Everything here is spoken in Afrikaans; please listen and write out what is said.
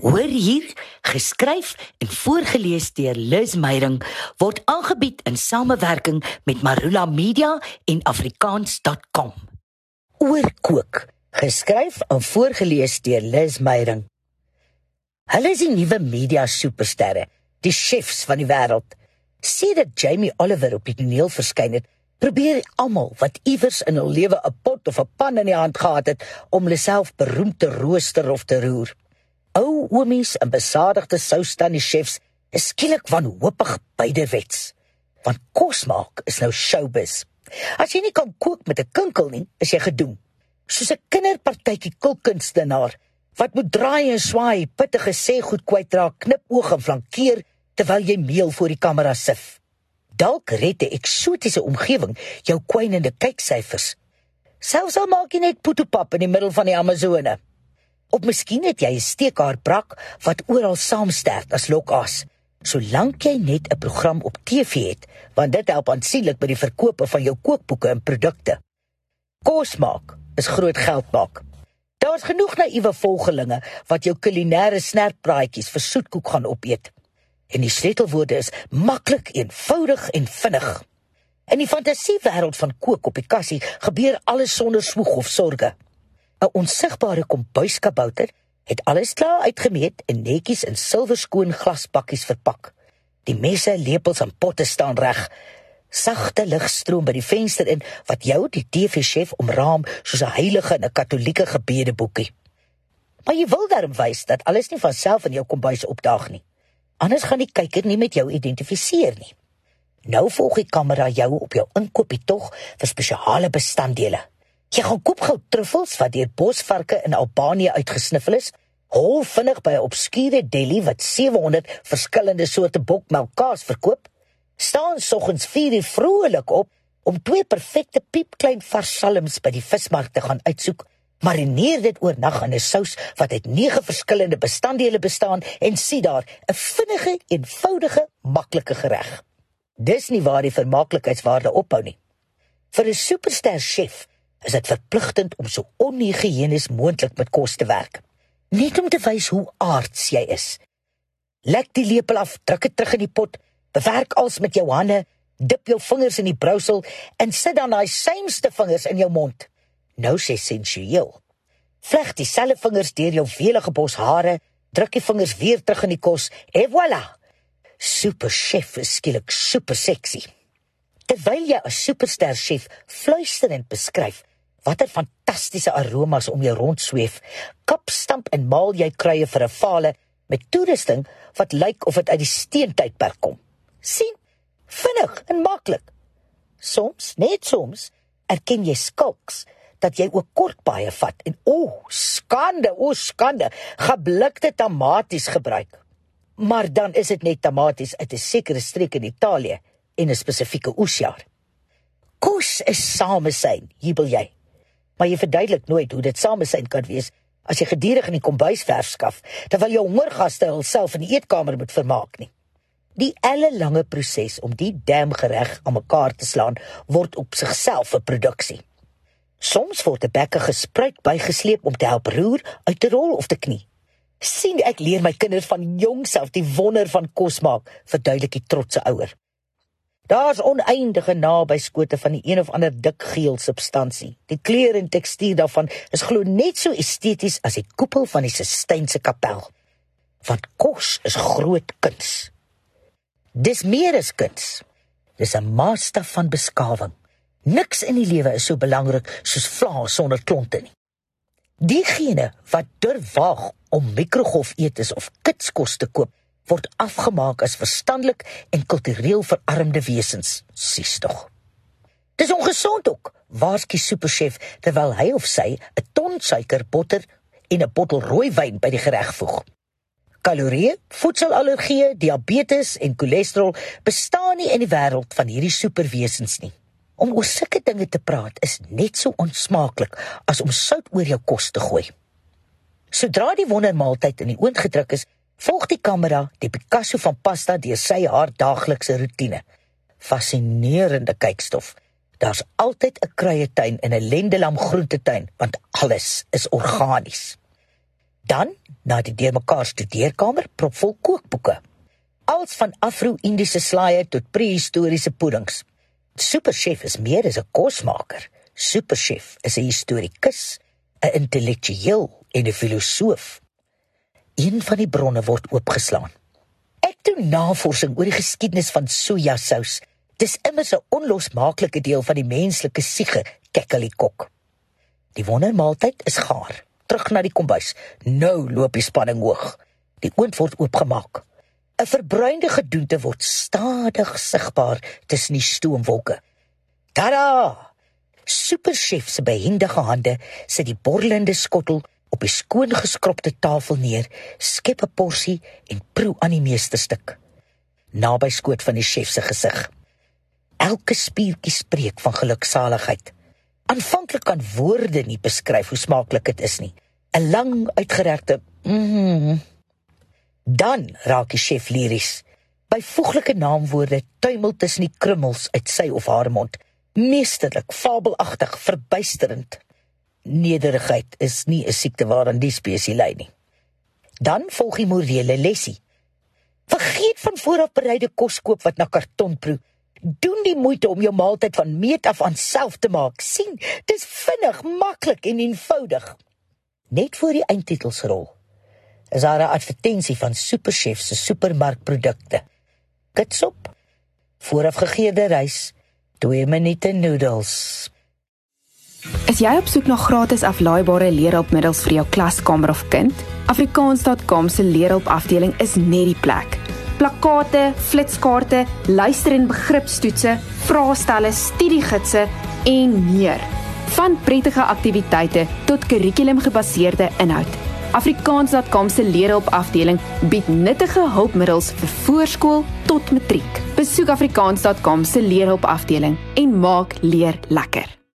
Hoor hier, geskryf en voorgeles deur Liz Meyering word aangebied in samewerking met Marula Media en afrikaans.com. Oorkook, geskryf en voorgeles deur Liz Meyering. Hulle is die nuwe media supersterre, die chefs van die wêreld. Sedert Jamie Oliver op die toneel verskyn het, probeer almal wat iewers in hul lewe 'n pot of 'n pan in die hand gehad het om hulle self beroemd te rooster of te roer. Ou oomies en besadigde soustande chefs is skielik wanhoopig byderwets. Want kos maak is nou showbiz. As jy nie kan kook met 'n kinkel nie, is jy gedoem. Soos 'n kinderpartytjie kulkunstenaar wat moet draai en swaai, pittige sê goed kwytraak, knip oog en flankeer terwyl jy meel voor die kamera sif. Dalk red 'n eksotiese omgewing jou kwynende kyksyfers. Selfs al maak jy net poetopap in die middel van die Amazone. Of miskien het jy 'n steekhaar brak wat oral saamsterk as lokas. Solank jy net 'n program op TV het, want dit help aansienlik by die verkope van jou kookboeke en produkte. Kos maak is groot geld maak. Daar's genoeg naïewe volgelinge wat jou kulinaire snertpraatjies vir soetkoek gaan opeet. En die sleutelwoorde is maklik, eenvoudig en vinnig. In die fantasiewêreld van kook op die kassie gebeur alles sonder swoeg of sorges. 'n onsigbare kombuiskabouter het alles klaar uitgemeet en netjies in silwerskoon glasbakkies verpak. Die messe, lepels en potte staan reg. Sagte lig stroom by die venster in wat jou die TV-chef omraam soos 'n heilige in 'n katolieke gebedeboekie. Maar jy wil darm wys dat alles nie van self in jou kombuis opdaag nie. Anders gaan die kyker nie met jou identifiseer nie. Nou volg die kamera jou op jou inkopies tog vir spesiale bestanddele. Jy gaan koop gou truffels wat deur bosvarke in Albanië uitgesniffel is. Hol vinnig by 'n obskure deli wat 700 verskillende soorte bokmelkkaas verkoop. Staan soggens 4 uur vrolik op om twee perfekte piepklein vars salms by die vismark te gaan uitsoek. Marineer dit oornag in 'n sous wat uit 9 verskillende bestanddele bestaan en sien daar 'n vinnige, eenvoudige, maklike gereg. Dis nie waar die vermaaklikheidswaarde ophou nie. Vir 'n superster chef is dit verpligtend om so onhygiënies moontlik met kos te werk. Net om te wys hoe aards jy is. Lek die lepel af, druk dit terug in die pot, bewerk alles met jou hande, dip jou vingers in die brousel en sit dan daai symste vingers in jou mond. Nou sê sensueel. Vleg dieselfde vingers deur jou velige bos hare, druk die vingers weer terug in die kos en voilà. Super chef is skielik super sexy. Terwyl jy 'n superster chef fluisterend beskryf, Watter fantastiese aromas om jou rond sweef. Kapstamp en maal jy kruie vir 'n fale met toerusting wat lyk of dit uit die steentydperk kom. sien? Vinnig en maklik. Soms, net soms, erken jy skalks dat jy ook kort baie vat en o, oh, skande, o, oh, skande, geblikte tamaties gebruik. Maar dan is dit net tamaties uit 'n sekere streek in Italië en 'n spesifieke oesjaar. Kos is samesyn, jubel jy maar jy verduidelik nooit hoe dit samesyn kan wees as jy gedurig in die kombuis verf skaf terwyl jou hongergaste hulself in die eetkamer moet vermaak nie. Die ellelange proses om die dam gereg aan mekaar te slaan word op sigself 'n produksie. Soms word 'n bekke gespruit bygesleep om te help roer, uit te rol of te knie. sien ek leer my kinders van jongs af die wonder van kos maak, verduidelik die trotse ouer. Daar's oneindige nabyskote van die een of ander dik geel substansie. Die kleur en tekstuur daarvan is glo net so esteties as die koepel van die Sistynse kapel. Want kos is groot kuns. Dis meer as kuns. Dis 'n master van beskawing. Niks in die lewe is so belangrik soos vla sonder klonte nie. Diegene wat durf waag om mikrogolf eetes of kitskos te koop, word afgemaak as verstandelik en kultureel verarmde wesens, sies tog. Dis ongesond ook, waarsku superchef terwyl hy of sy 'n ton suiker, botter en 'n bottel rooi wyn by die gereg voeg. Kalorieë, voedselallergieë, diabetes en cholesterol bestaan nie in die wêreld van hierdie superwesens nie. Om oor sulke dinge te praat is net so onsmaaklik as om sout oor jou kos te gooi. Sodra die wondermaaltyd in die oond gedruk is, volg die kamera die Picasso van pasta deur sy haar daaglikse rotine. Fascinerende kykstof. Daar's altyd 'n kruietuin en 'n lendelam groentetuin want alles is organies. Dan, na die deurmekaar studeerkamer, propvol kookboeke. Als van Afro-Indiese slaaië tot prehistoriese puddings. Superchef is meer as 'n kosmaker. Superchef is 'n historikus, 'n intellektueel en 'n filosoof. Een van die bronne word oopgeslaan. Ek doen navorsing oor die geskiedenis van sojasous. Dis immers 'n onlosmaaklike deel van die menslike siege, kekkelikok. Die wondermaaltyd is gaar. Terug na die kombuis. Nou loop die spanning hoog. Die oond word oopgemaak. 'n Verbruinde gedoente word stadig sigbaar tussen die stoomwolke. Tada! Superchef se behendige hande sit die borrelende skottel op die skoon geskropte tafel neer, skep 'n porsie en proe aan die meesterstuk. Naby skoot van die chef se gesig. Elke spiertjie spreek van geluksaligheid. Aanvanklik kan woorde nie beskryf hoe smaaklik dit is nie. 'n Lang uitgerekte mm. Dan raak die chef liries. Byvoeglike naamwoorde tuimel tussen die krummels uit sy of haar mond. Meesterlik, fabelagtig, verbuisterend. Nederigheid is nie 'n siekte waaraan die spesies ly nie. Dan volg die morele lesie. Vergeet van voorafbereide kos koop wat na karton proe. Doen die moeite om jou maaltyd van meet af aan self te maak. sien, dis vinnig, maklik en eenvoudig. Net voor die eindtitels rol, is daar 'n advertensie van Superchef se supermarkprodukte. Kitsop, voorafgegeurde rys, 2 minute noodles. Is jy op soek na gratis aflaaibare leerhulpmiddels vir jou klaskamer of kind? Afrikaans.com se leerhulpafdeling is net die plek. Plakkate, flitskaarte, luister- en begripstoetse, vraestelle, studiegidse en meer. Van prettige aktiwiteite tot kurrikulumgebaseerde inhoud. Afrikaans.com se leerhulpafdeling bied nuttige hulpmiddels vir voorskool tot matriek. Besoek afrikaans.com se leerhulpafdeling en maak leer lekker.